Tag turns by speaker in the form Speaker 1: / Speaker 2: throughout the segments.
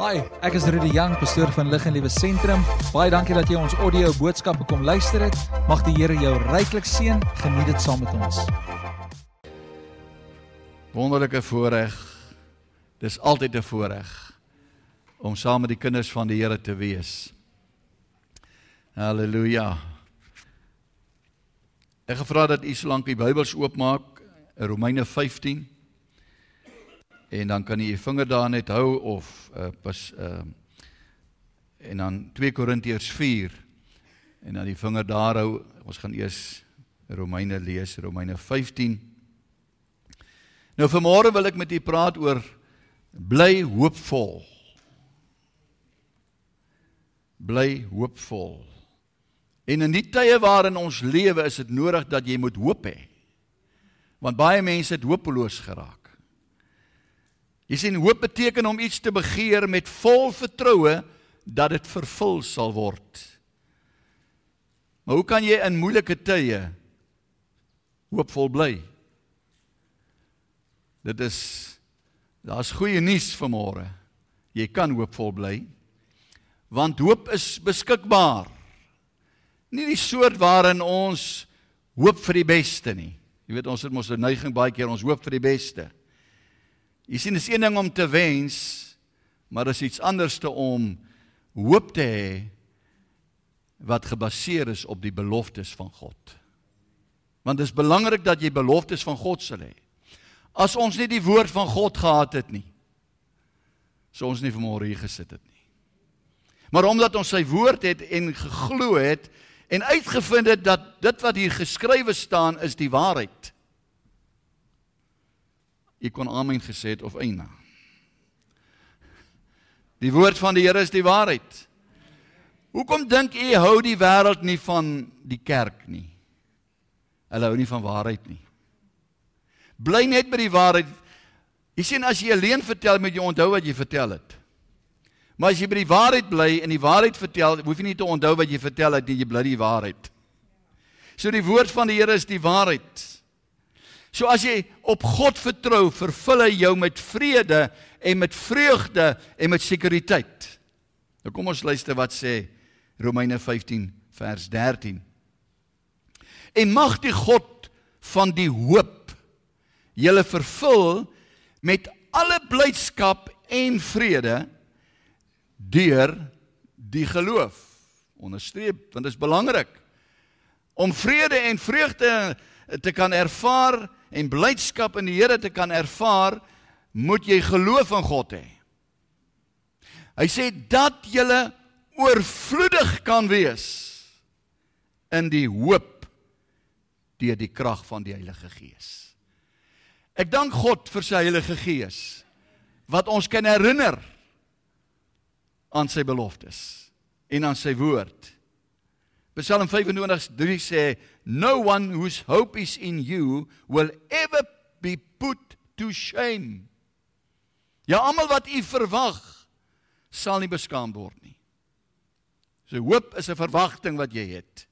Speaker 1: Hi, ek is Rudy Jang, pastoor van Lig en Liewe Sentrum. Baie dankie dat jy ons audio boodskappe kom luister het. Mag die Here jou ryklik seën. Geniet dit saam met ons.
Speaker 2: Wonderlike voorreg. Dis altyd 'n voorreg om saam met die kinders van die Here te wees. Halleluja. Ek gevra dat u solank die Bybels oopmaak, Romeine 15. En dan kan jy u vinger daar net hou of uh, pas uh en dan 2 Korintiërs 4 en dan die vinger daar hou. Ons gaan eers Romeine lees, Romeine 15. Nou vanmôre wil ek met u praat oor bly hoopvol. Bly hoopvol. En in die tye waarin ons lewe, is dit nodig dat jy moet hoop hê. Want baie mense het hopeloos geraak. Jy sien hoop beteken om iets te begeer met vol vertroue dat dit vervul sal word. Maar hoe kan jy in moeilike tye hoopvol bly? Dit is daar's goeie nuus vanmôre. Jy kan hoopvol bly want hoop is beskikbaar. Nie die soort waarin ons hoop vir die beste nie. Jy weet ons het mos 'n neiging baie keer ons hoop vir die beste. Jy sien dis een ding om te wens, maar dis iets anders te om hoop te hê wat gebaseer is op die beloftes van God. Want dit is belangrik dat jy beloftes van God sal hê. As ons nie die woord van God gehad het nie, sou ons nie vanmôre hier gesit het nie. Maar omdat ons sy woord het en geglo het en uitgevind het dat dit wat hier geskrywe staan is die waarheid, Jy kon amen gesê het of eina. Die woord van die Here is die waarheid. Hoekom dink u hou die wêreld nie van die kerk nie? Hulle hou nie van waarheid nie. Bly net by die waarheid. Jy sien as jy alleen vertel, moet jy onthou wat jy vertel het. Maar as jy by die waarheid bly en die waarheid vertel, hoef jy nie te onthou wat jy vertel het nie, jy bly die waarheid. So die woord van die Here is die waarheid. So as jy op God vertrou, vervul hy jou met vrede en met vreugde en met sekuriteit. Nou kom ons luister wat sê Romeine 15 vers 13. En mag die God van die hoop julle vervul met alle blydskap en vrede deur die geloof. Onderstreep want dit is belangrik om vrede en vreugde te kan ervaar en blydskap in die Here te kan ervaar, moet jy geloof in God hê. Hy sê dat jy oorvloedig kan wees in die hoop deur die krag van die Heilige Gees. Ek dank God vir sy Heilige Gees wat ons kan herinner aan sy beloftes en aan sy woord. Psalm 25:3 sê no one whose hope is in you will ever be put to shame. Ja almal wat u verwag sal nie beskaam word nie. So hoop is 'n verwagting wat jy het.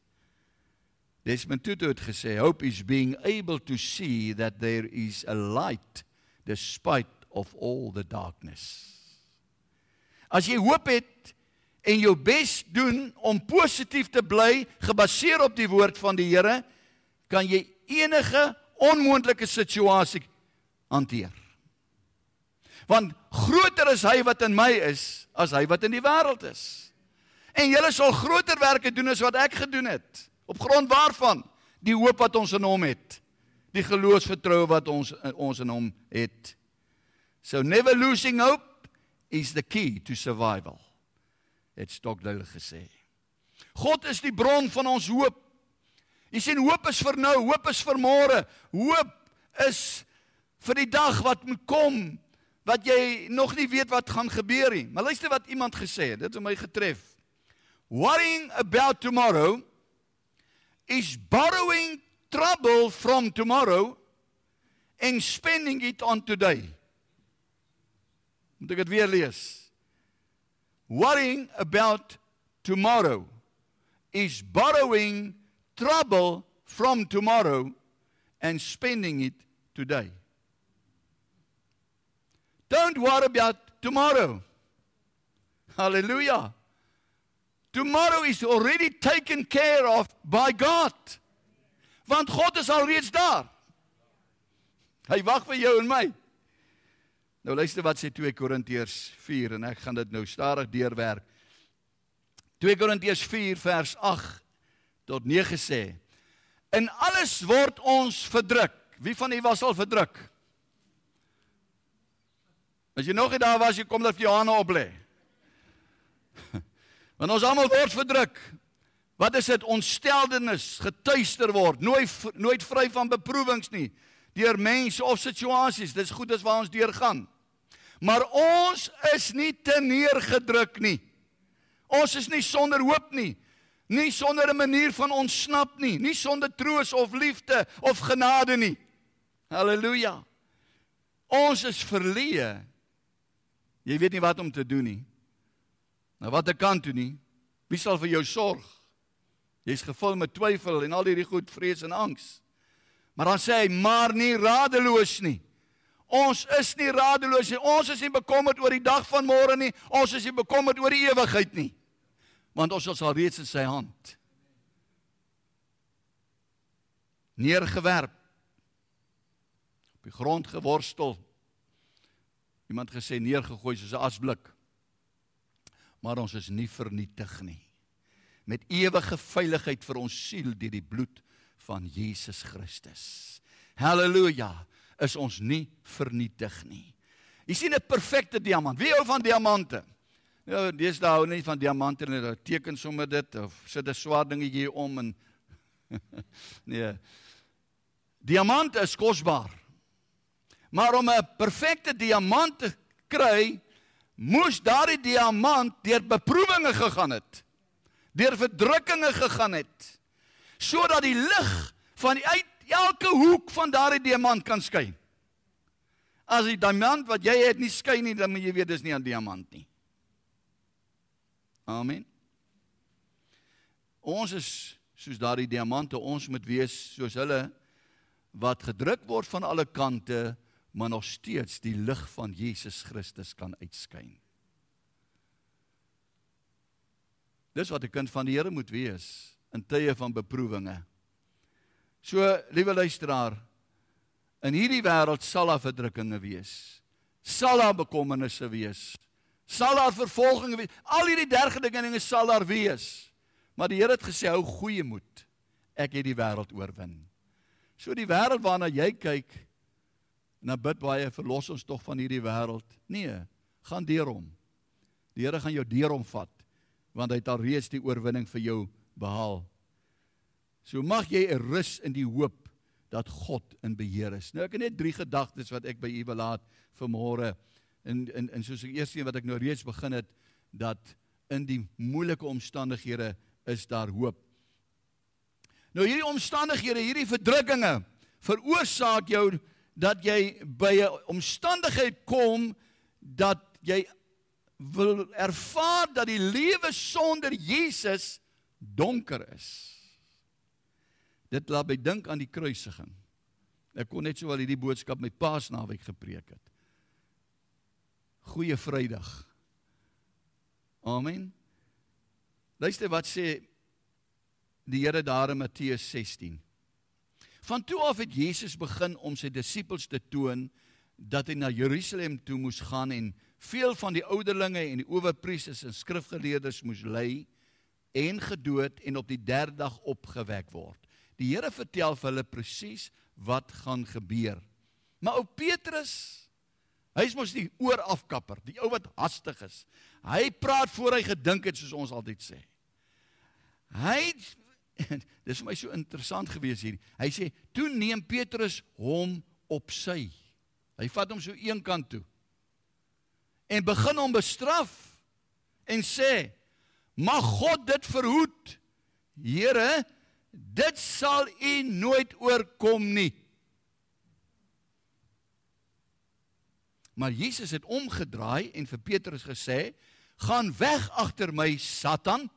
Speaker 2: Desmond Tutu het gesê hope is being able to see that there is a light despite of all the darkness. As jy hoop het en jou bes doen om positief te bly gebaseer op die woord van die Here, kan jy enige onmoontlike situasie hanteer. Want groter is hy wat in my is as hy wat in die wêreld is. En julle sal groter werke doen as wat ek gedoen het. Op grond waarvan? Die hoop wat ons in hom het. Die geloofsvertroue wat ons ons in hom het. So never losing hope is the key to survival het Stokdale gesê. God is die bron van ons hoop. Jy sien hoop is vir nou, hoop is vir môre. Hoop is vir die dag wat moet kom wat jy nog nie weet wat gaan gebeur nie. Maar luister wat iemand gesê het, dit het my getref. Worrying about tomorrow is borrowing trouble from tomorrow and spending it on today. Moet ek dit weer lees? Worrying about tomorrow is borrowing trouble from tomorrow and spending it today. Don't worry about tomorrow. Hallelujah. Tomorrow is already taken care of by God. Want God is alreeds daar. Hy wag vir jou en my. Nou luister wat sê 2 Korintiërs 4 en ek gaan dit nou stadig deurwerk. 2 Korintiërs 4 vers 8 tot 9 sê: In alles word ons verdruk. Wie van u was al verdruk? As jy nog nie daar was, jy kom dat jou hande op lê. Want ons almal word verdruk. Wat is dit? Ontsteldenis, getuister word, nooit nooit vry van beproewings nie deur mense of situasies. Dis goed as waar ons deurgaan. Maar ons is nie te neergedruk nie. Ons is nie sonder hoop nie. Nie sonder 'n manier van ontsnap nie, nie sonder troos of liefde of genade nie. Halleluja. Ons is verleë. Jy weet nie wat om te doen nie. Nou wat ek kan doen nie. Wie sal vir jou sorg? Jy's gevul met twyfel en al hierdie goed, vrees en angs. Maar dan sê hy, maar nie radeloos nie. Ons is nie radeloos nie. Ons is nie bekommerd oor die dag van môre nie. Ons is nie bekommerd oor die ewigheid nie. Want ons is al reeds in sy hand. Neergewerp. Op die grond geworstel. Iemand gesê neergegooi soos 'n asblik. Maar ons is nie vernietig nie. Met ewige veiligheid vir ons siel deur die bloed van Jesus Christus. Halleluja is ons nie vernietig nie. Jy sien 'n perfekte diamant. Wie hou van diamante? Nou, dis daar hou nie van diamante nie. Hulle teken sommer dit of sit 'n swart dingetjie om en nee. Diamant is kosbaar. Maar om 'n perfekte diamant te kry, moes daardie diamant deur beproewinge gegaan het. Deur verdrukkinge gegaan het sodat die lig van die uit elke hoek van daardie diamant kan skyn. As die diamant wat jy het nie skyn nie, dan moet jy weet dis nie 'n diamant nie. Amen. Ons is soos daardie diamante, ons moet wees soos hulle wat gedruk word van alle kante, maar nog steeds die lig van Jesus Christus kan uitskyn. Dis wat 'n kind van die Here moet wees in tye van beproewinge. So, liewe luisteraar, in hierdie wêreld sal daar verdrukkinge wees. Sal daar bekommernisse wees. Sal daar vervolging wees. Al hierdie dergelike dinge sal daar wees. Maar die Here het gesê hou goeie moed. Ek het die wêreld oorwin. So die wêreld waarna jy kyk, dan bid baie verlos ons tog van hierdie wêreld. Nee, gaan deur hom. Die Here gaan jou deur hom vat want hy het al reeds die oorwinning vir jou behaal. So mag jy 'n rus in die hoop dat God in beheer is. Nou ek het net drie gedagtes wat ek by u wil laat vir môre. En en en soos die eerste een wat ek nou reeds begin het dat in die moeilike omstandighede is daar hoop. Nou hierdie omstandighede, hierdie verdrukkinge veroorsaak jou dat jy by 'n omstandigheid kom dat jy wil ervaar dat die lewe sonder Jesus donker is. Dit laat my dink aan die kruisiging. Ek kon net so al hierdie boodskap met Paasnaweek gepreek het. Goeie Vrydag. Amen. Luister wat sê die Here daar in Matteus 16. Van toe af het Jesus begin om sy disippels te toon dat hy na Jerusalem toe moes gaan en veel van die ouderlinge en die owerpriesters en skrifgeleerdes moes ly en gedood en op die derde dag opgewek word. Die Here vertel vir hulle presies wat gaan gebeur. Maar ou Petrus, hy's mos die oorafkapper, die ou wat hastig is. Hy praat voor hy gedink het soos ons altyd sê. Hy dis vir my so interessant gewees hier. Hy sê, "Toe neem Petrus hom op sy." Hy vat hom so een kant toe. En begin hom bestraf en sê, "Mag God dit verhoed." Here, dit sal u nooit oorkom nie. Maar Jesus het omgedraai en vir Petrus gesê: "Gaan weg agter my, Satan.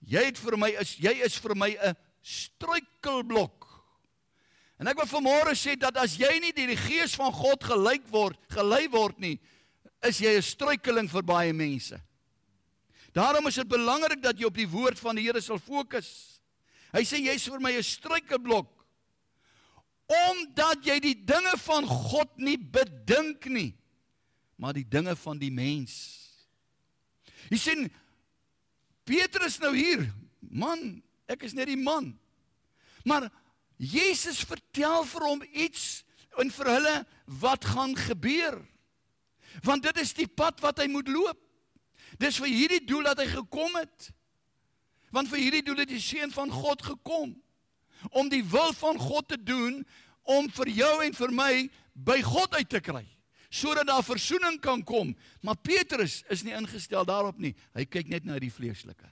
Speaker 2: Jy het vir my is jy is vir my 'n struikelblok." En ek wil vanmôre sê dat as jy nie deur die gees van God gelyk word, gelei word nie, is jy 'n struikeling vir baie mense. Daarom is dit belangrik dat jy op die woord van die Here sal fokus. Hy sê jy's vir my 'n struikelblok omdat jy die dinge van God nie bedink nie, maar die dinge van die mens. Jy sien Petrus nou hier, man, ek is net die man. Maar Jesus vertel vir hom iets en vir hulle wat gaan gebeur. Want dit is die pad wat hy moet loop. Dis vir hierdie doel dat hy gekom het. Want vir hierdie doel het die seun van God gekom om die wil van God te doen om vir jou en vir my by God uit te kry sodat daar verzoening kan kom. Maar Petrus is nie ingestel daarop nie. Hy kyk net na die vleeslike.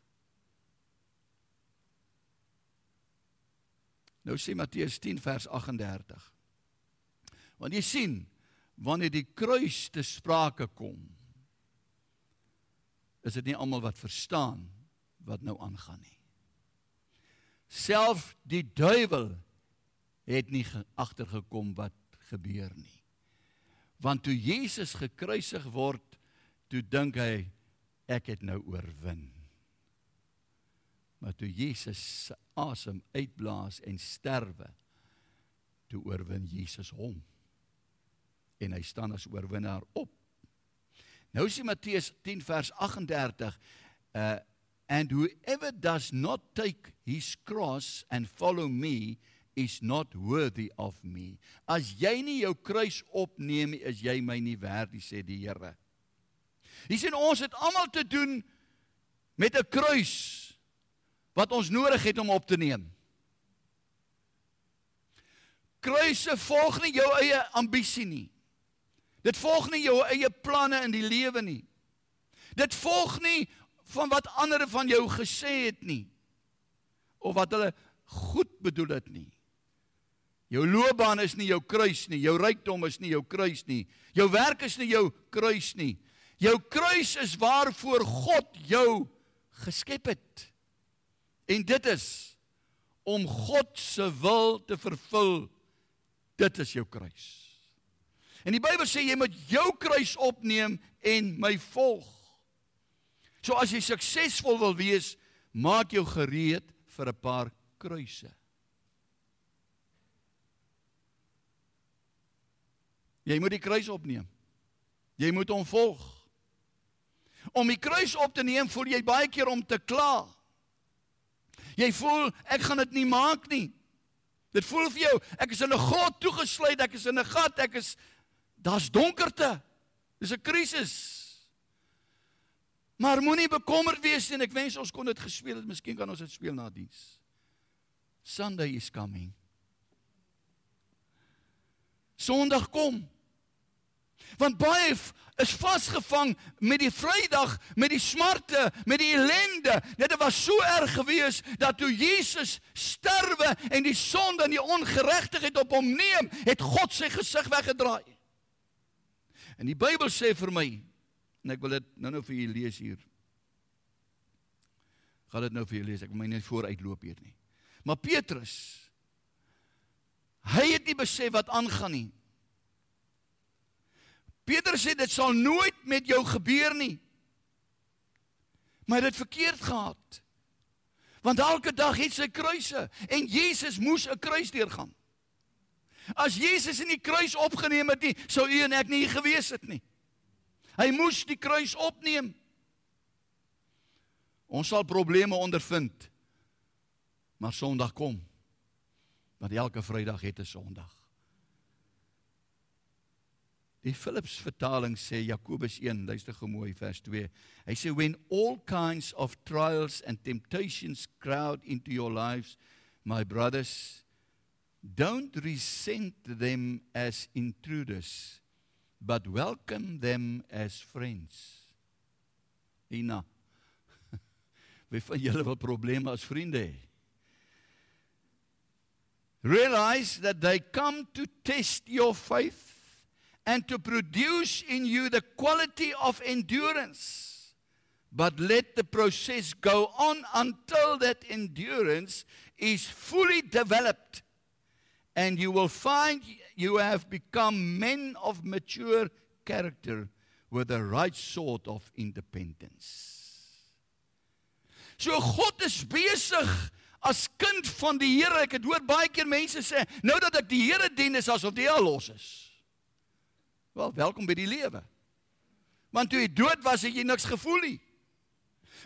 Speaker 2: Nou sê Matteus 10 vers 38. Want jy sien, wanneer die kruis te sprake kom, is dit nie almal wat verstaan wat nou aangaan nie. Self die duiwel het nie agtergekom wat gebeur nie. Want toe Jesus gekruisig word, toe dink hy ek het nou oorwin. Maar toe Jesus se asem uitblaas en sterwe, toe oorwin Jesus hom. En hy staan as oorwinnaar op. Nou sê Matteus 10 vers 38 uh and whoever does not take his cross and follow me is not worthy of me. As jy nie jou kruis opneem nie, is jy my nie werd nie, sê die Here. Hier sien ons het almal te doen met 'n kruis wat ons nodig het om op te neem. Kruise volg nie jou eie ambisie nie. Dit volg nie jou eie planne in die lewe nie. Dit volg nie van wat ander van jou gesê het nie of wat hulle goed bedoel het nie. Jou loopbaan is nie jou kruis nie, jou rykdom is nie jou kruis nie. Jou werk is nie jou kruis nie. Jou kruis is waarvoor God jou geskep het. En dit is om God se wil te vervul. Dit is jou kruis. En die Bybel sê jy moet jou kruis opneem en my volg. So as jy suksesvol wil wees, maak jou gereed vir 'n paar kruise. Jy moet die kruis opneem. Jy moet hom volg. Om die kruis op te neem, voel jy baie keer om te kla. Jy voel ek gaan dit nie maak nie. Dit voel vir jou ek is in 'n grot toegesluit, ek is in 'n gat, ek is daar's donkerte. Dis 'n krisis. Maar moenie bekommerd wees nie. Ek wens ons kon dit gespeel het. Miskien kan ons dit speel na diens. Sunday is coming. Sondag kom. Want baie is vasgevang met die Vrydag, met die smarte, met die ellende. Dit was so erg gewees dat toe Jesus sterwe en die sonde en die ongeregtigheid op hom neem, het God sy gesig weggedraai. En die Bybel sê vir my, en ek wil dit nou-nou vir julle lees hier. Gaan dit nou vir julle lees. Ek wil my net vooruitloop hier nie. Maar Petrus hy het nie besef wat aangaan nie. Petrus sê dit sal nooit met jou gebeur nie. Maar dit verkeerd gehad. Want elke dag het sy kruise en Jesus moes 'n kruis deurgaan. As Jesus in die kruis opgeneem het nie, sou u en ek nie hier gewees het nie. Hy moes die kruis opneem. Ons sal probleme ondervind. Maar Sondag kom. Want elke Vrydag het 'n Sondag. Die Philips vertaling sê Jakobus 1, luister gou mooi vers 2. Hy sê when all kinds of trials and temptations crowd into your lives, my brothers, don't resent them as intruders, but welcome them as friends. Ina. Wie van julle wil probleme as vriende hê? Realize that they come to test your faith and to produce in you the quality of endurance. But let the process go on until that endurance is fully developed, and you will find you have become men of mature character, with the right sort of independence. So God is besig as kind van die Here. Ek het hoor baie keer mense sê, nou dat ek die Here dien is asof die Here los is. Wel, welkom by die lewe. Want toe jy dood was, het jy niks gevoel nie.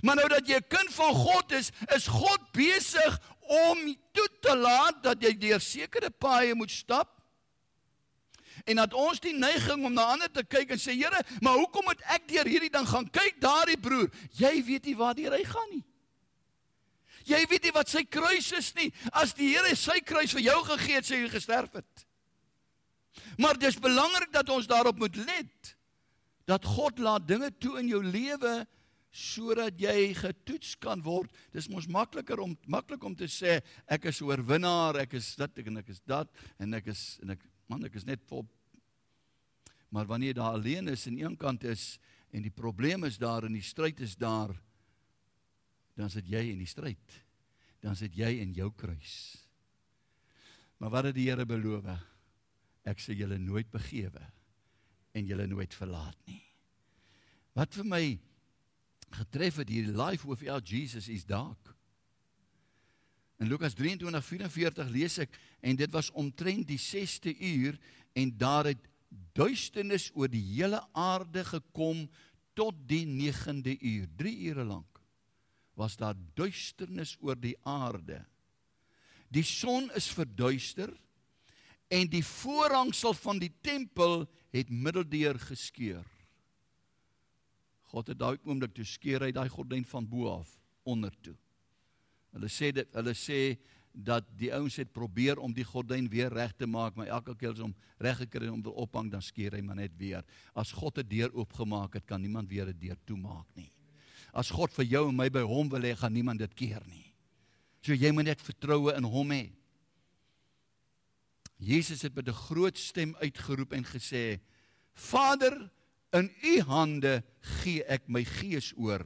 Speaker 2: Maar nou dat jy 'n kind van God is, is God besig om toe te laat dat jy deur sekere paaie moet stap. En dat ons die neiging om na ander te kyk en sê, Here, maar hoekom moet ek deur hierdie ding gaan? Kyk daardie broer, jy weet nie waar hy gaan nie. Jy weet nie wat sy kruis is nie. As die Here sy kruis vir jou gegee het, sê jy gesterf het. Maar dis belangrik dat ons daarop moet let dat God laat dinge toe in jou lewe sodat jy getoets kan word. Dis mos makliker om maklik om te sê ek is oorwinnaar, ek is dit en ek is dat en ek is en ek man ek is net vol Maar wanneer jy daar alleen is en een kant is en die probleem is daar en die stryd is daar dan sit jy in die stryd. Dan sit jy in jou kruis. Maar wat het die Here beloof? Ek sal julle nooit begewe en julle nooit verlaat nie. Wat vir my getref het hierdie life without Jesus is dark. In Lukas 23:44 lees ek en dit was omtrent die 6ste uur en daar het duisternis oor die hele aarde gekom tot die 9de uur, 3 ure lank was daar duisternis oor die aarde. Die son is verduister en die voorhangsel van die tempel het middeldeur geskeur. God het daai oomblik toe skeur hy daai gordyn van bo af onder toe. Hulle sê dit hulle sê dat die ouens het probeer om die gordyn weer reg te maak, maar elke keer as hom reg gekry om te ophang, dan skeur hy maar net weer. As God 'n deur oopgemaak het, kan niemand weer 'n deur toemaak nie as God vir jou en my by hom wil hê, gaan niemand dit keer nie. So jy moet net vertroue in hom hê. Jesus het met 'n groot stem uitgeroep en gesê: Vader, in u hande gee ek my gees oor.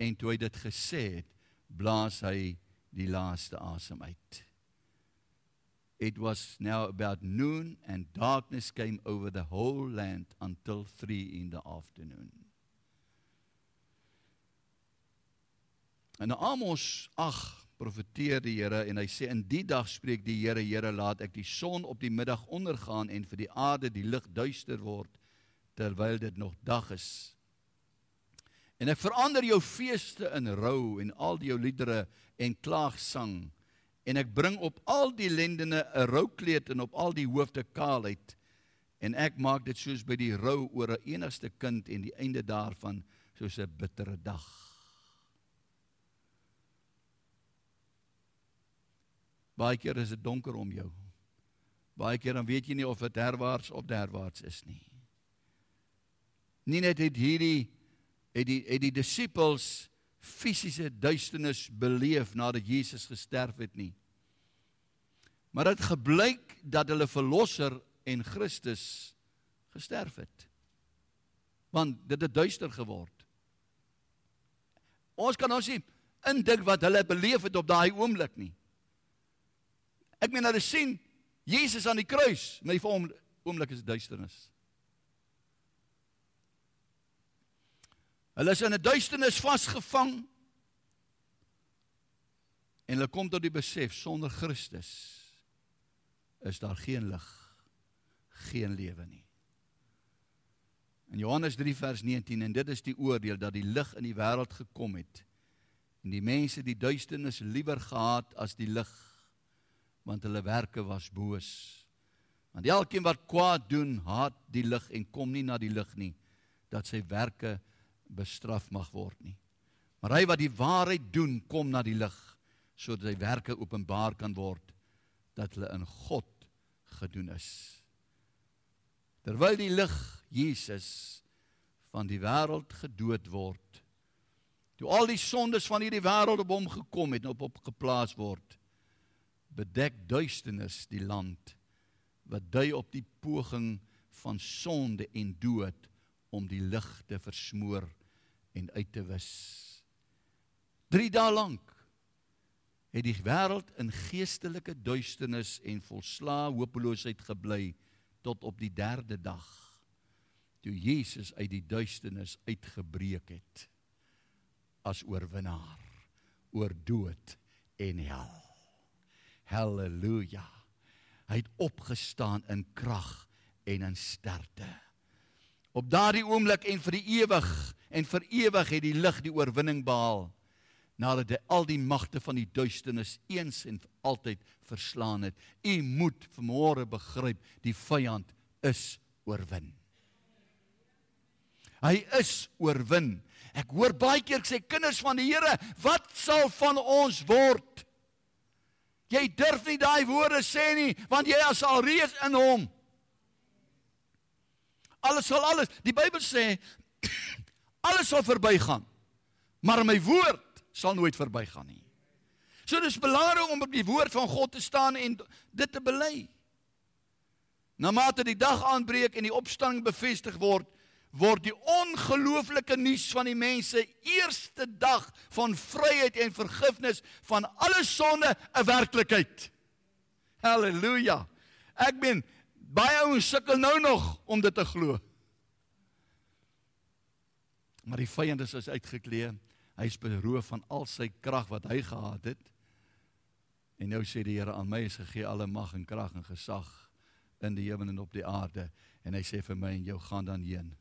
Speaker 2: En toe hy dit gesê het, blaas hy die laaste asem uit. It was now about noon and darkness came over the whole land until 3 in the afternoon. In Amos 8 profeteer die Here en hy sê in die dag spreek die Here, Here laat ek die son op die middag ondergaan en vir die aarde die lig duister word terwyl dit nog dag is. En ek verander jou feeste in rou en al die jou liedere en klaagsang en ek bring op al die lendene 'n roukleed en op al die hoofde kaalheid en ek maak dit soos by die rou oor 'n enigste kind en die einde daarvan soos 'n bittere dag. Baie keer is dit donker om jou. Baie keer dan weet jy nie of dit herwaarts of derwaarts is nie. Nie net het hierdie het die het die disippels fisiese duisternis beleef nadat Jesus gesterf het nie. Maar dit gebleik dat hulle verlosser en Christus gesterf het. Want dit het duister geword. Ons kan ons nie indink wat hulle beleef het op daai oomblik nie. Ek meen hulle sien Jesus aan die kruis, maar vir hom oomblik is duisternis. Hulle is in 'n duisternis vasgevang en hulle kom tot die besef sonder Christus is daar geen lig, geen lewe nie. In Johannes 3 vers 19 en dit is die oordeel dat die lig in die wêreld gekom het en die mense die duisternis liewer gehaat as die lig want hulle werke was boos. Want elkeen wat kwaad doen, haat die lig en kom nie na die lig nie dat sy werke bestraf mag word nie. Maar hy wat die waarheid doen, kom na die lig sodat sy werke openbaar kan word dat hulle in God gedoen is. Terwyl die lig Jesus van die wêreld gedood word, toe al die sondes van hierdie wêreld op hom gekom het en op hom geplaas word, bedek duisternis die land wat dui op die poging van sonde en dood om die lig te versmoor en uit te wis. 3 dae lank het die wêreld in geestelike duisternis en volslaa hopeloosheid gebly tot op die 3de dag toe Jesus uit die duisternis uitgebreek het as oorwinnaar oor dood en hel. Halleluja. Hy het opgestaan in krag en in sterkte. Op daardie oomblik en vir die ewig en vir ewig het die lig die oorwinning behaal nadat hy al die magte van die duisternis eens en altyd verslaan het. U moet vanmôre begryp, die vyand is oorwin. Hy is oorwin. Ek hoor baie keer sê kinders van die Here, wat sal van ons word? Jy durf nie daai woorde sê nie, want jy is al reeds in hom. Alles sal alles. Die Bybel sê alles sal verbygaan. Maar my woord sal nooit verbygaan nie. So dis belangrik om op die woord van God te staan en dit te bely. Na mate die dag aanbreek en die opstanding bevestig word, word die ongelooflike nuus van die mense eerste dag van vryheid en vergifnis van alle sonde 'n werklikheid. Halleluja. Ek ben baie ouens sukkel nou nog om dit te glo. Maar die vyand is uitgeklee. Hy's beroof van al sy krag wat hy gehad het. En nou sê die Here aan my is gegee alle mag en krag en gesag in die hemel en op die aarde en hy sê vir my en jou gaan dan heen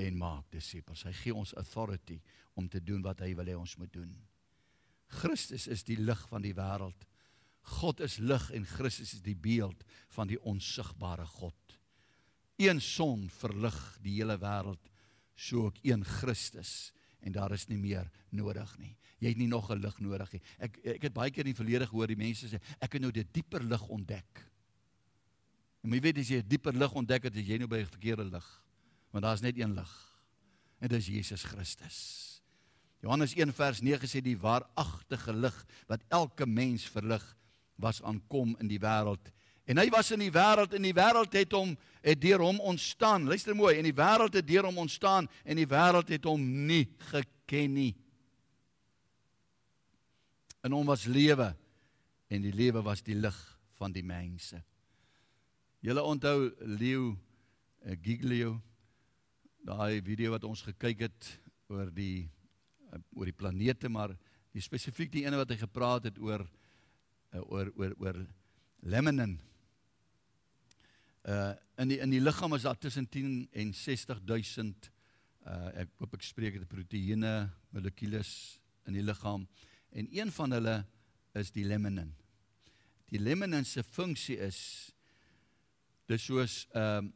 Speaker 2: en maak disippels. Hy gee ons authority om te doen wat hy wil hê ons moet doen. Christus is die lig van die wêreld. God is lig en Christus is die beeld van die onsigbare God. Een son verlig die hele wêreld, so ook een Christus en daar is nie meer nodig nie. Jy het nie nog 'n lig nodig nie. Ek ek het baie keer in die verlede gehoor die mense sê ek het nou die dieper lig ontdek. En jy weet as jy 'n dieper lig ontdek het, jy nou by 'n verkeerde lig want daar's net een lig. En dit is Jesus Christus. Johannes 1 vers 9 sê die waaragtige lig wat elke mens verlig was aankom in die wêreld. En hy was in die wêreld en die wêreld het hom het deur hom ontstaan. Luister mooi, en die wêreld het deur hom ontstaan en die wêreld het hom nie geken nie. In hom was lewe en die lewe was die lig van die mense. Julle onthou Leo uh, Giglio daai video wat ons gekyk het oor die uh, oor die planete maar die spesifiek die ene wat hy gepraat het oor uh, oor oor oor leminin uh in die in die liggaam is daar tussen 10 en 60000 uh ek hoop ek spreek dit proteïene molekules in die liggaam en een van hulle is die leminin die leminin se funksie is dis soos ehm uh,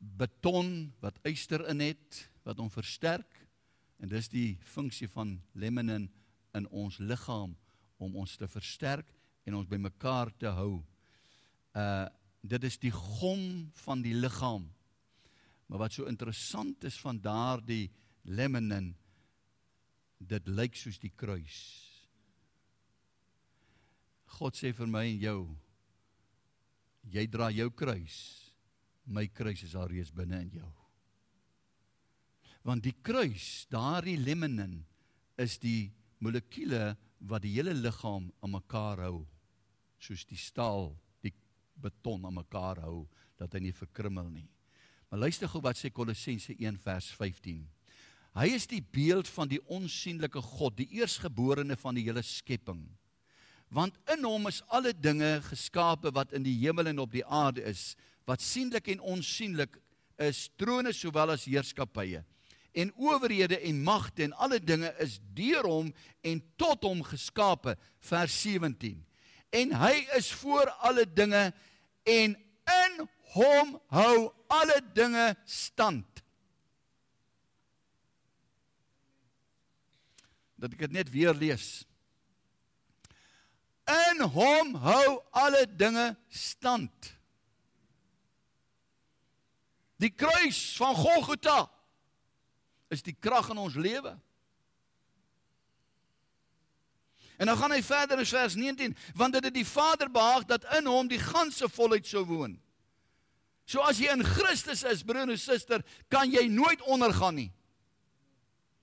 Speaker 2: beton wat yster in het wat hom versterk en dis die funksie van leminin in ons liggaam om ons te versterk en ons bymekaar te hou. Uh dit is die gom van die liggaam. Maar wat so interessant is van daardie leminin dit lyk soos die kruis. God sê vir my en jou jy dra jou kruis my kruis is alreeds binne in jou. Want die kruis, daardie leminin is die molekule wat die hele liggaam aan mekaar hou, soos die staal beton aan mekaar hou dat hy nie verkrummel nie. Maar luister gou wat sê Kolossense 1 vers 15. Hy is die beeld van die onsigbare God, die eersgeborene van die hele skepping. Want in hom is alle dinge geskape wat in die hemel en op die aarde is, wat sienlik en onsienlik is, trone sowel as heerskappye en owerhede en magte en alle dinge is deur hom en tot hom geskape vers 17 en hy is voor alle dinge en in hom hou alle dinge stand. Dat ek dit net weer lees. In hom hou alle dinge stand. Die kruis van Golgotha is die krag in ons lewe. En dan gaan hy verder in vers 19, want dit het die Vader behaag dat in hom die ganse volheid sou woon. So as jy in Christus is, broer en suster, kan jy nooit ondergaan nie.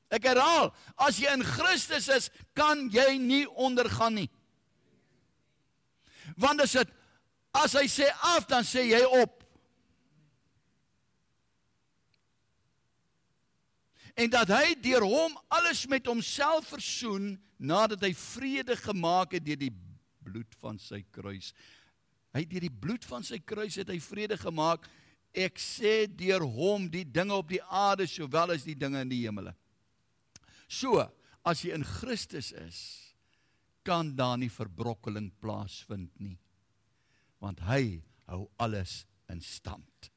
Speaker 2: Ek herhaal, as jy in Christus is, kan jy nie ondergaan nie. Want as dit as hy sê af, dan sê jy op. en dat hy deur hom alles met homself versoen nadat hy vrede gemaak het deur die bloed van sy kruis. Hy deur die bloed van sy kruis het hy vrede gemaak. Ek sê deur hom die dinge op die aarde sowel as die dinge in die hemele. So, as jy in Christus is, kan daar nie verbrokkeling plaasvind nie. Want hy hou alles in stand.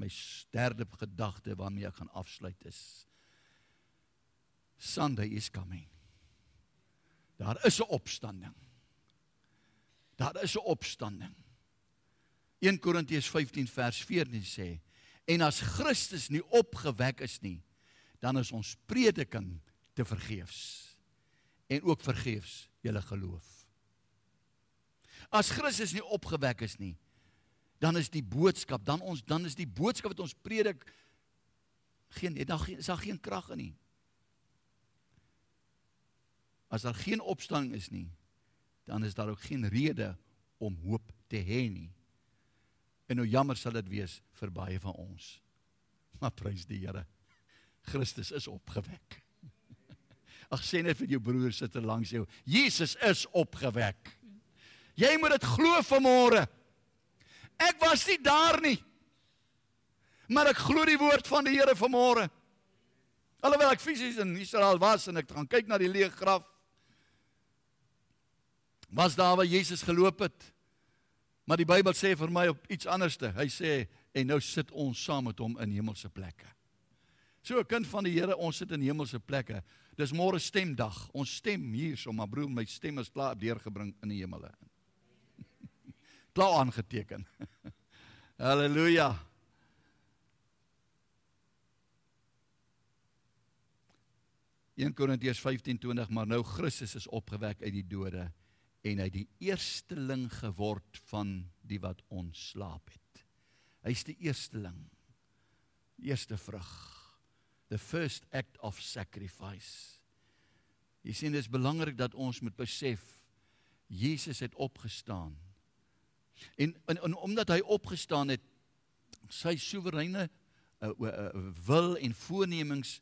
Speaker 2: My derde gedagte waarmee ek gaan afsluit is Sunday is coming. Daar is 'n opstanding. Daar is 'n opstanding. 1 Korintiërs 15 vers 14 sê en as Christus nie opgewek is nie, dan is ons prediking te vergeefs en ook vergeefs julle geloof. As Christus nie opgewek is nie, dan is die boodskap, dan ons dan is die boodskap wat ons predik geen dan is daar geen krag in nie. As daar geen opstanding is nie, dan is daar ook geen rede om hoop te hê nie. En nou jammer sal dit wees vir baie van ons. Maar prys die Here. Christus is opgewek. Ag sê net vir jou broer sit er langs jou. Jesus is opgewek. Jy moet dit glo vanmôre. Ek was nie daar nie. Maar ek glo die woord van die Here vanmôre. Alhoewel ek fisies in Israel was en ek gaan kyk na die leë graf. Was daar waar Jesus geloop het? Maar die Bybel sê vir my op iets anderste. Hy sê en nou sit ons saam met hom in hemelse plekke. So 'n kind van die Here, ons sit in hemelse plekke. Dis môre stemdag. Ons stem hier, so maar broer, my stem is klaar deurgebring in die hemele klaar aangeteken. Halleluja. In Korintiërs 15:20 maar nou Christus is opgewek uit die dode en hy die eersteling geword van die wat ontslaap het. Hy's die eersteling. Eerste vrug. The first act of sacrifice. Jy sien dit is belangrik dat ons moet besef Jesus het opgestaan En, en, en omdat hy opgestaan het, sy soewereine uh, uh, wil en voornemings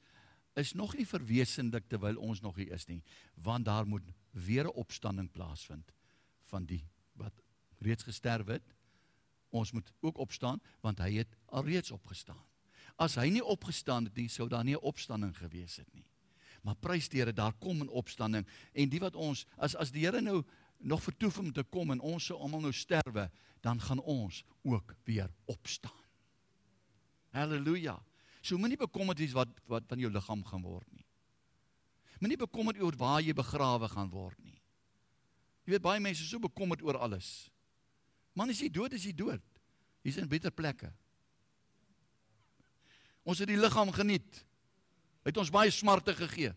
Speaker 2: is nog nie verwesenlik terwyl ons nog hier is nie, want daar moet weer 'n opstanding plaasvind van die wat reeds gesterf het. Ons moet ook opstaan want hy het alreeds opgestaan. As hy nie opgestaan het nie, sou daar nie 'n opstanding gewees het nie. Maar prys die Here, daar kom 'n opstanding en die wat ons as as die Here nou nog vertoef om te kom en ons sou almal nou sterwe, dan gaan ons ook weer opstaan. Halleluja. So moenie bekommerd wees wat wat van jou liggaam gaan word nie. Moenie bekommerd oor waar jy begrawe gaan word nie. Jy weet baie mense is so bekommerd oor alles. Man as jy dood is, jy dood. Jy's in beter plekke. Ons het die liggaam geniet. Hy het ons baie smarte gegee.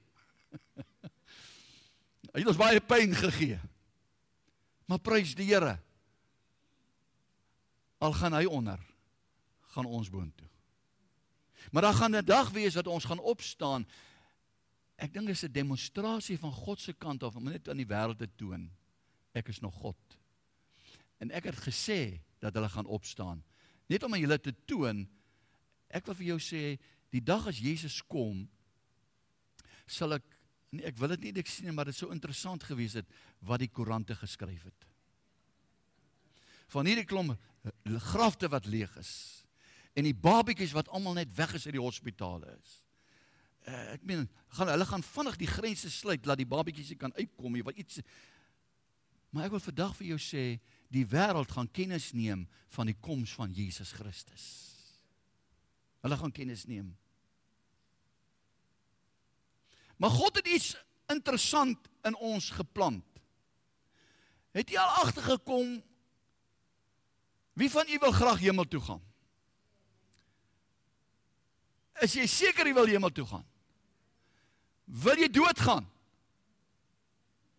Speaker 2: Hy het ons baie pyn gegee. Maar prys die Here. Al gaan hy onder, gaan ons boontoe. Maar daar gaan 'n dag wees wat ons gaan opstaan. Ek dink dit is 'n demonstrasie van God se kant af om net aan die wêreld te toon ek is nog God. En ek het gesê dat hulle gaan opstaan. Net om aan julle te toon ek wil vir jou sê die dag as Jesus kom sal ek Nee, ek wil dit nie ek sien nie, maar dit sou interessant gewees het wat die koerante geskryf het. Van hierdie klomp eh, grafte wat leeg is en die babatjies wat almal net weg is uit die hospitale is. Uh, ek meen, gaan hulle gaan vinnig die grense sluit dat die babatjies kan uitkom nie, wat iets Maar ek wil vandag vir jou sê, die wêreld gaan kennis neem van die koms van Jesus Christus. Hulle gaan kennis neem. Maar God het iets interessant in ons geplant. Het jy al agtergekom wie van u wil graag hemel toe gaan? Is jy seker jy wil hemel toe gaan? Wil jy doodgaan?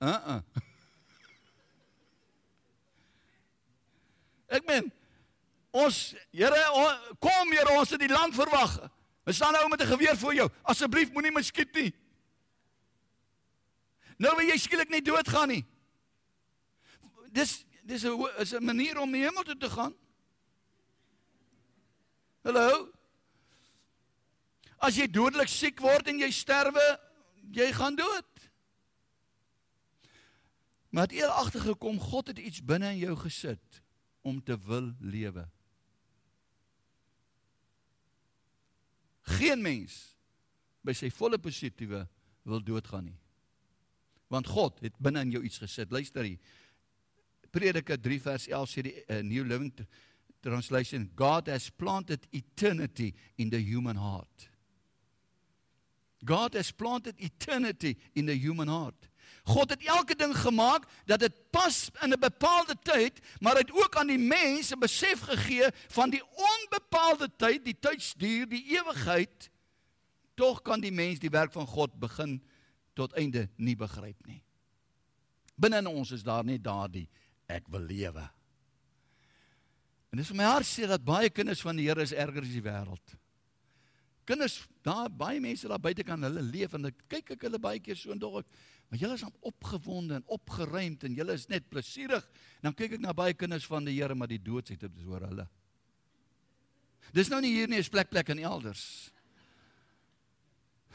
Speaker 2: Uh-uh. Ek meen ons Here kom Here ons het die lank verwag. We staan nou met 'n geweer voor jou. Asseblief moenie my skiet nie. Nou wil jy skielik net doodgaan nie. Dis dis 'n is 'n manier om die hemel toe te gaan. Hallo. As jy dodelik siek word en jy sterwe, jy gaan dood. Maar het eel agtergekom God het iets binne in jou gesit om te wil lewe. Geen mens by sy volle positiewe wil doodgaan nie. Want God het binne in jou iets gesit. Luister hier. Prediker 3 vers 11 sê die uh, New Living Translation God has planted eternity in the human heart. God has planted eternity in the human heart. God het elke ding gemaak dat dit pas in 'n bepaalde tyd, maar hy het ook aan die mens 'n besef gegee van die onbepaalde tyd, die tydsduur, die ewigheid. Tog kan die mens die werk van God begin tot einde nie begryp nie. Binne in ons is daar net daardie ek wil lewe. En dis vir my hartseer dat baie kinders van die Here is erger as die wêreld. Kinders, daar baie mense daar buite kan hulle leef en ek kyk ek hulle baie keer so en dog ek, maar julle is dan opgewonde en opgeruimd en julle is net plesierig. Dan kyk ek na baie kinders van die Here maar die doodsheid het oor hulle. Dis nou nie hier nie, is plek plek en elders.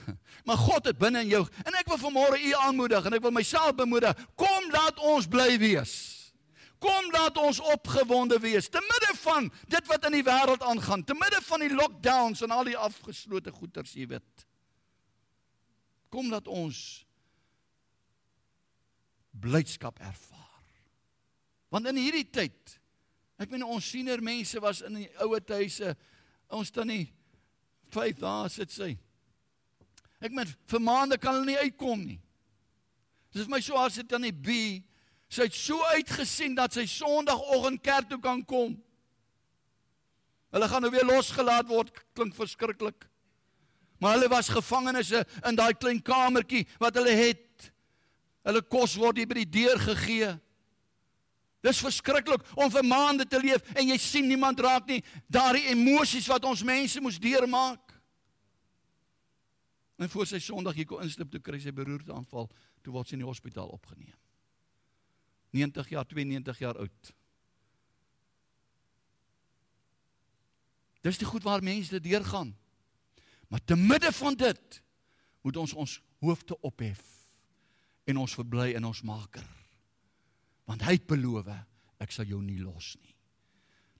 Speaker 2: Maar God het binne in jou en ek wil vanmôre u aanmoedig en ek wil myself bemoedig. Kom laat ons bly wees. Kom laat ons opgewonde wees te midde van dit wat in die wêreld aangaan, te midde van die lockdowns en al die afgeslote goeters, jy weet. Kom laat ons blydskap ervaar. Want in hierdie tyd, ek meen ons siener mense was in die ouer huise, ons dan nie 5 dae sit sy. Ek meen vir maande kan hulle nie uitkom nie. Dis vir my so as dit dan nie be Sy het so uitgesien dat sy Sondagoggend kerk toe kan kom. Hulle gaan nou weer losgelaat word, klink verskriklik. Maar hulle was gevangenes in daai klein kamertjie wat hulle het. Hulle kos word hier by die deur gegee. Dis verskriklik om vir maande te leef en jy sien niemand raak nie. Daardie emosies wat ons mense moes deurmaak. En voor sy Sondag hier kom instip toe kry sy beroerte aanval, toe word sy in die hospitaal opgeneem. 90 jaar, 92 jaar oud. Dis die goed waar mense deurgaan. Maar te midde van dit moet ons ons hoofde ophef en ons verbly in ons Maker. Want hy het beloof, ek sal jou nie los nie.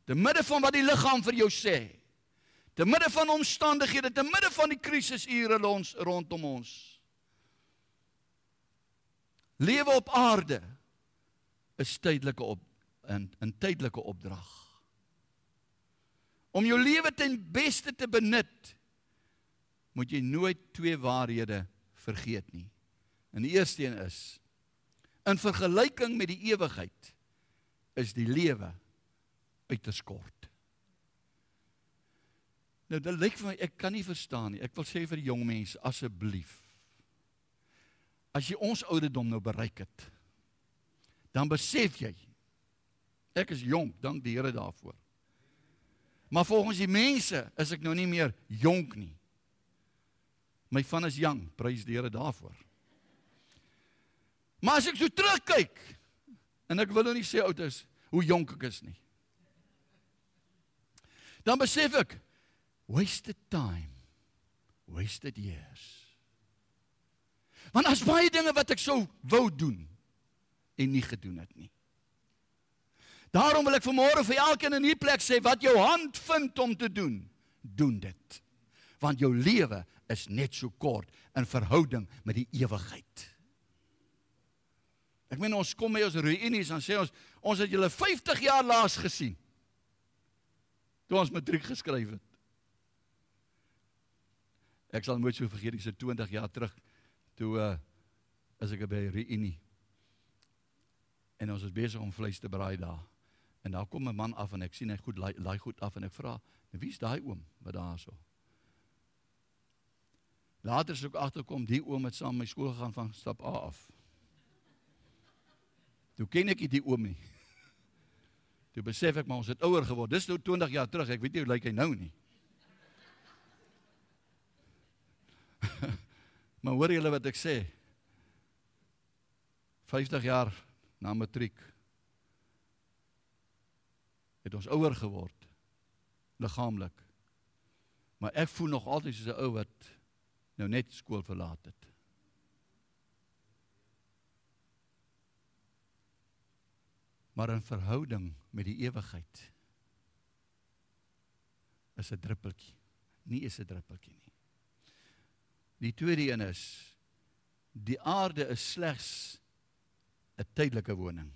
Speaker 2: Te midde van wat die liggaam vir jou sê, te midde van omstandighede, te midde van die krisisure ons rondom ons. Lewe op aarde is tydelike op 'n 'n tydelike opdrag. Om jou lewe ten beste te benut, moet jy nooit twee waarhede vergeet nie. En die eerste een is in vergelyking met die ewigheid is die lewe uiters kort. Nou dit lyk vir my ek kan nie verstaan nie. Ek wil sê vir die jong mense asseblief as jy ons ouderdom nou bereik het, dan besef jy ek is jonk, dank die Here daarvoor. Maar volgens die mense is ek nou nie meer jonk nie. My van is jong, prys die Here daarvoor. Maar as ek so terugkyk en ek wil nou nie sê oud is hoe jonk ek is nie. Dan besef ek wasted time, wasted years. Want as baie dinge wat ek sou wou doen en nie gedoen het nie. Daarom wil ek vanmôre vir elkeen in hierdie plek sê wat jou hand vind om te doen, doen dit. Want jou lewe is net so kort in verhouding met die ewigheid. Ek meen ons kom by ons reunies dan sê ons ons het julle 50 jaar laas gesien. Toe ons matriek geskryf het. Ek sal nooit so vergeet dis 20 jaar terug toe uh, as ek by 'n reunie En ons is besig om vleis te braai daar. En daar kom 'n man af en ek sien hy goed laai, goed af en ek vra, nou "Wie's daai oom wat daar so?" Later sou ek agterkom die oom het saam my skool gegaan van stap A af. Toe ken ek die oom nie. Toe besef ek maar ons het ouer geword. Dis nou 20 jaar terug. Ek weet nie hoe lyk hy nou nie. Maar hoor julle wat ek sê? 50 jaar na matriek het ons ouer geword liggaamlik Maar ek voel nog altyd soos 'n ou wat nou net skool verlaat het. Maar in verhouding met die ewigheid is 'n druppeltjie. Nie is 'n druppeltjie nie. Die tweede een is die aarde is slegs 'n tydelike woning.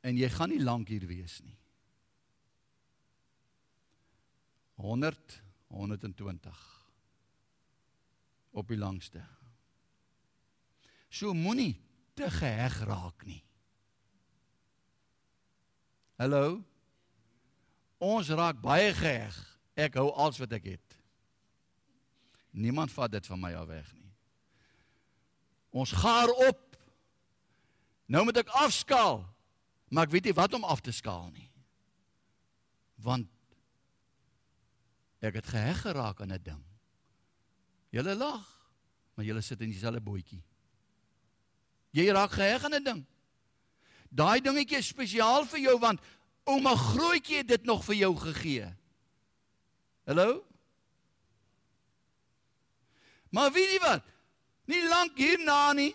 Speaker 2: En jy gaan nie lank hier wees nie. 100 120 op die langste. So moenie te geheg raak nie. Hallo. Ons raak baie geheg. Ek hou alles wat ek het. Niemand vat dit van my af weg nie. Ons gaar op. Nou moet ek afskaal. Maar ek weet nie wat om af te skaal nie. Want ek het geheg geraak aan 'n ding. Julle lag, maar julle sit in dieselfde bootjie. Jy raak geheg aan 'n ding. Daai dingetjie is spesiaal vir jou want ouma grootjie het dit nog vir jou gegee. Hallo? Maar weet jy wat? Nie lank hierna nie.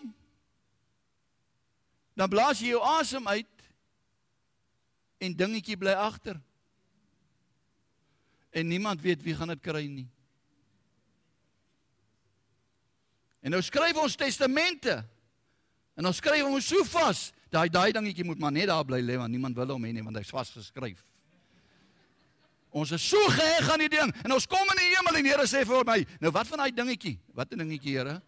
Speaker 2: Dan blaas jy jou asem uit en dingetjie bly agter. En niemand weet wie gaan dit kry nie. En nou skryf ons testamente. En ons skryf hom so vas Daai daai dingetjie moet maar net daar bly lê want niemand wil hom hê nie want hy's vasgeskryf. Ons is so geheg aan die ding en ons kom in die hemel en die Here sê vir my, nou wat van daai dingetjie? Wat 'n dingetjie, Here?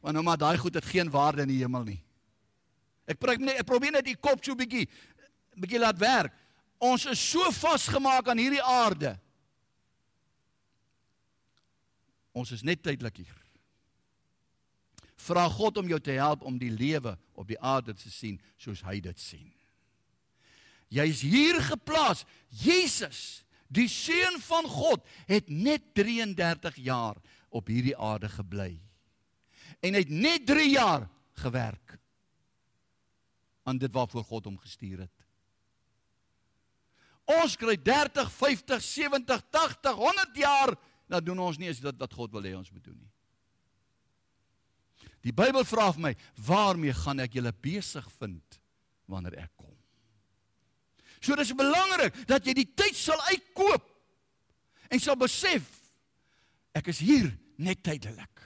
Speaker 2: Want nou maar daai goed het geen waarde in die hemel nie. Ek probeer net ek probeer net die kop so bietjie bietjie laat werk. Ons is so vasgemaak aan hierdie aarde. Ons is net tydelik hier. Vra God om jou te help om die lewe op die aarde te sien soos hy dit sien. Jy's hier geplaas. Jesus, die seun van God, het net 33 jaar op hierdie aarde gebly. En hy het net 3 jaar gewerk aan dit waarvoor God hom gestuur het. Ons kry 30, 50, 70, 80, 100 jaar, dan doen ons nie as dit wat God wil hê ons moet doen nie. Die Bybel vra vir my, waarmee gaan ek julle besig vind wanneer ek kom? So dis belangrik dat jy die tyd sal uitkoop en sal besef ek is hier net tydelik.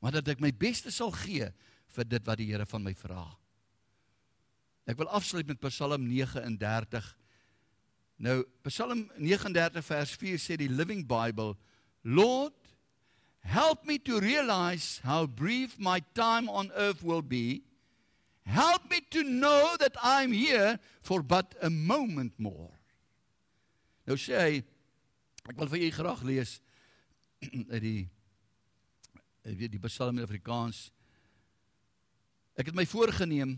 Speaker 2: Maar dat ek my beste sal gee vir dit wat die Here van my vra. Ek wil afsluit met Psalm 39. Nou Psalm 39 vers 4 sê die Living Bible, Lord Help me to realize how brief my time on earth will be. Help me to know that I'm here for but a moment more. Nou sê hy ek wil vir julle graag lees uit die weet die Psalm in Afrikaans. Ek het my voorgenem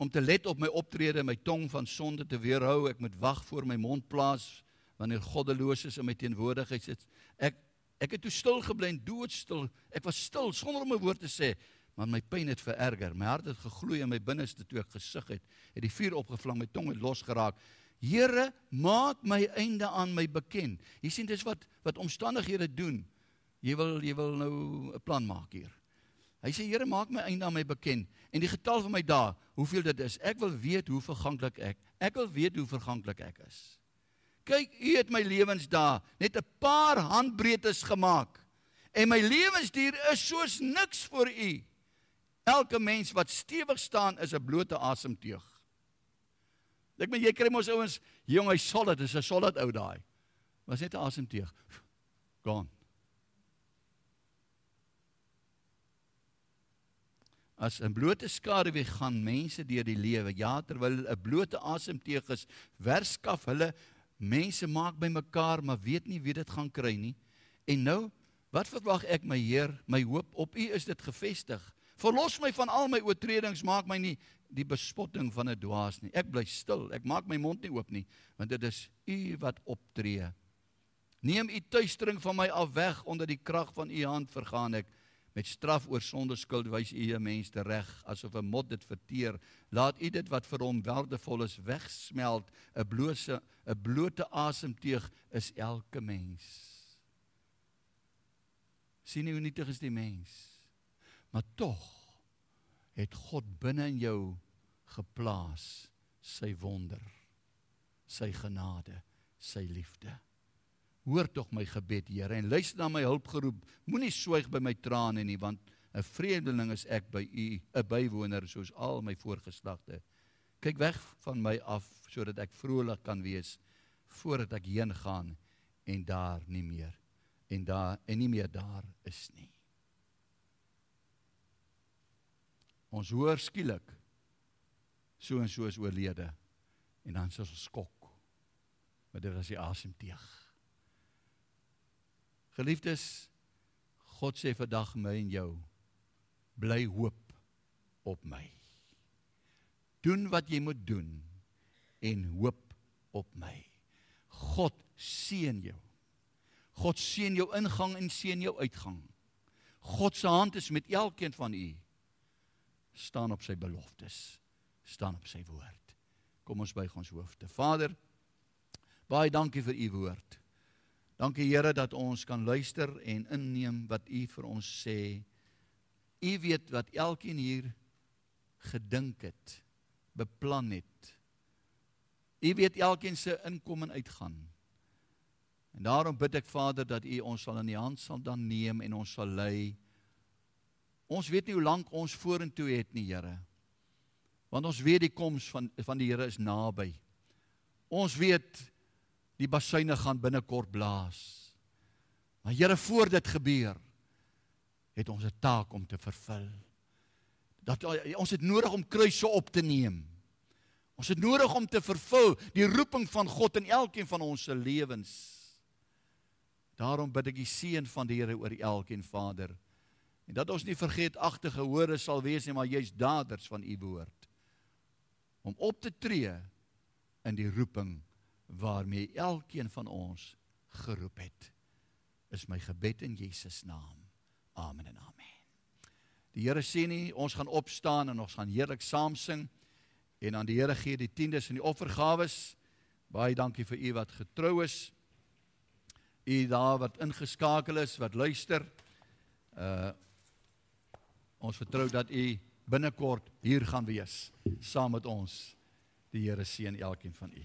Speaker 2: om te let op my optrede, my tong van sonde te weerhou. Ek moet wag voor my mond plaas wanneer goddeloses in my teenwoordigheid sit. Ek Ek het toe stil gebly en doodstil. Ek was stil sonder om 'n woord te sê, maar my pyn het vererger. My hart het gegloei in my binneste toe ek gesug het. Het die vuur opgevlam, my tong het losgeraak. Here, maak my einde aan my bekend. Jy sien dis wat wat omstandighede doen. Jy wil jy wil nou 'n plan maak hier. Hy sê Here, maak my einde aan my bekend en die getal van my dae, hoeveel dit is. Ek wil weet hoe verganklik ek. Ek wil weet hoe verganklik ek is. Kyk, u het my lewensdae net 'n paar handbreedtes gemaak. En my lewensduur is soos niks vir u. Elke mens wat stewig staan is 'n blote asemteug. Ek meen jy kry mos ouens, jong, hy solid, is 'n solid ou daai. Was net 'n asemteug. Gaan. As 'n blote skaduwee gaan mense deur die lewe, ja, terwyl 'n blote asemteug is, werskaf hulle Mense maak by mekaar, maar weet nie wie dit gaan kry nie. En nou, wat verwag ek my Heer? My hoop op U is dit gefestig. Verlos my van al my oortredings, maak my nie die bespotting van 'n dwaas nie. Ek bly stil. Ek maak my mond nie oop nie, want dit is U wat optree. Neem U tuistering van my af weg onder die krag van U hand vergaan ek. Met straf oor sonde skuld wys u 'n mens te reg asof 'n mot dit verteer. Laat u dit wat vir hom waardevol is wegsmelt. 'n Blose 'n blote asemteug is elke mens. sien hoe nietig is die mens. Maar tog het God binne in jou geplaas sy wonder, sy genade, sy liefde. Hoor tog my gebed, Here, en luister na my hulpgeroep. Moenie swyg by my trane nie, want 'n vreemdeling is ek by U, 'n bywoner soos al my voorgeslagte. Kyk weg van my af sodat ek vrolik kan wees voordat ek heen gaan en daar nie meer en daar en nie meer daar is nie. Ons hoor skielik so en so is oorlede en dan is ons skok. Maar dit was die asemteug. Geliefdes, God sê vandag my en jou bly hoop op my. Doen wat jy moet doen en hoop op my. God seën jou. God seën jou ingang en seën jou uitgang. God se hand is met elkeen van u. staan op sy beloftes, staan op sy woord. Kom ons buig ons hoofde. Vader, baie dankie vir u woord. Dankie Here dat ons kan luister en inneem wat U vir ons sê. U weet wat elkeen hier gedink het, beplan het. U weet elkeen se inkom en uitgaan. En daarom bid ek Vader dat U ons sal in die hand sal dan neem en ons sal lei. Ons weet nie hoe lank ons vorentoe het nie, Here. Want ons weet die koms van van die Here is naby. Ons weet die basuine gaan binnekort blaas. Maar Here, voor dit gebeur, het ons 'n taak om te vervul. Dat ons het nodig om kruise op te neem. Ons het nodig om te vervul die roeping van God in elkeen van ons se lewens. Daarom bid ek die seën van die Here oor elkeen Vader. En dat ons nie vergeetagtige hore sal wees nie, maar jy's daders van u woord. Om op te tree in die roeping waarmee elkeen van ons geroep het. Is my gebed in Jesus naam. Amen en amen. Die Here sê nie ons gaan opstaan en ons gaan heerlik saam sing en aan die Here gee die tiendes en die offergawes. Baie dankie vir u wat getrou is. U daar wat ingeskakel is, wat luister. Uh ons vertrou dat u binnekort hier gaan wees saam met ons. Die Here seën elkeen van u.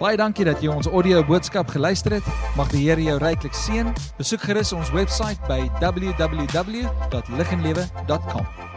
Speaker 1: Baie dankie dat jy ons audio boodskap geluister het. Mag die Here jou ryklik seën. Besoek gerus ons webwerf by www.liginlewe.com.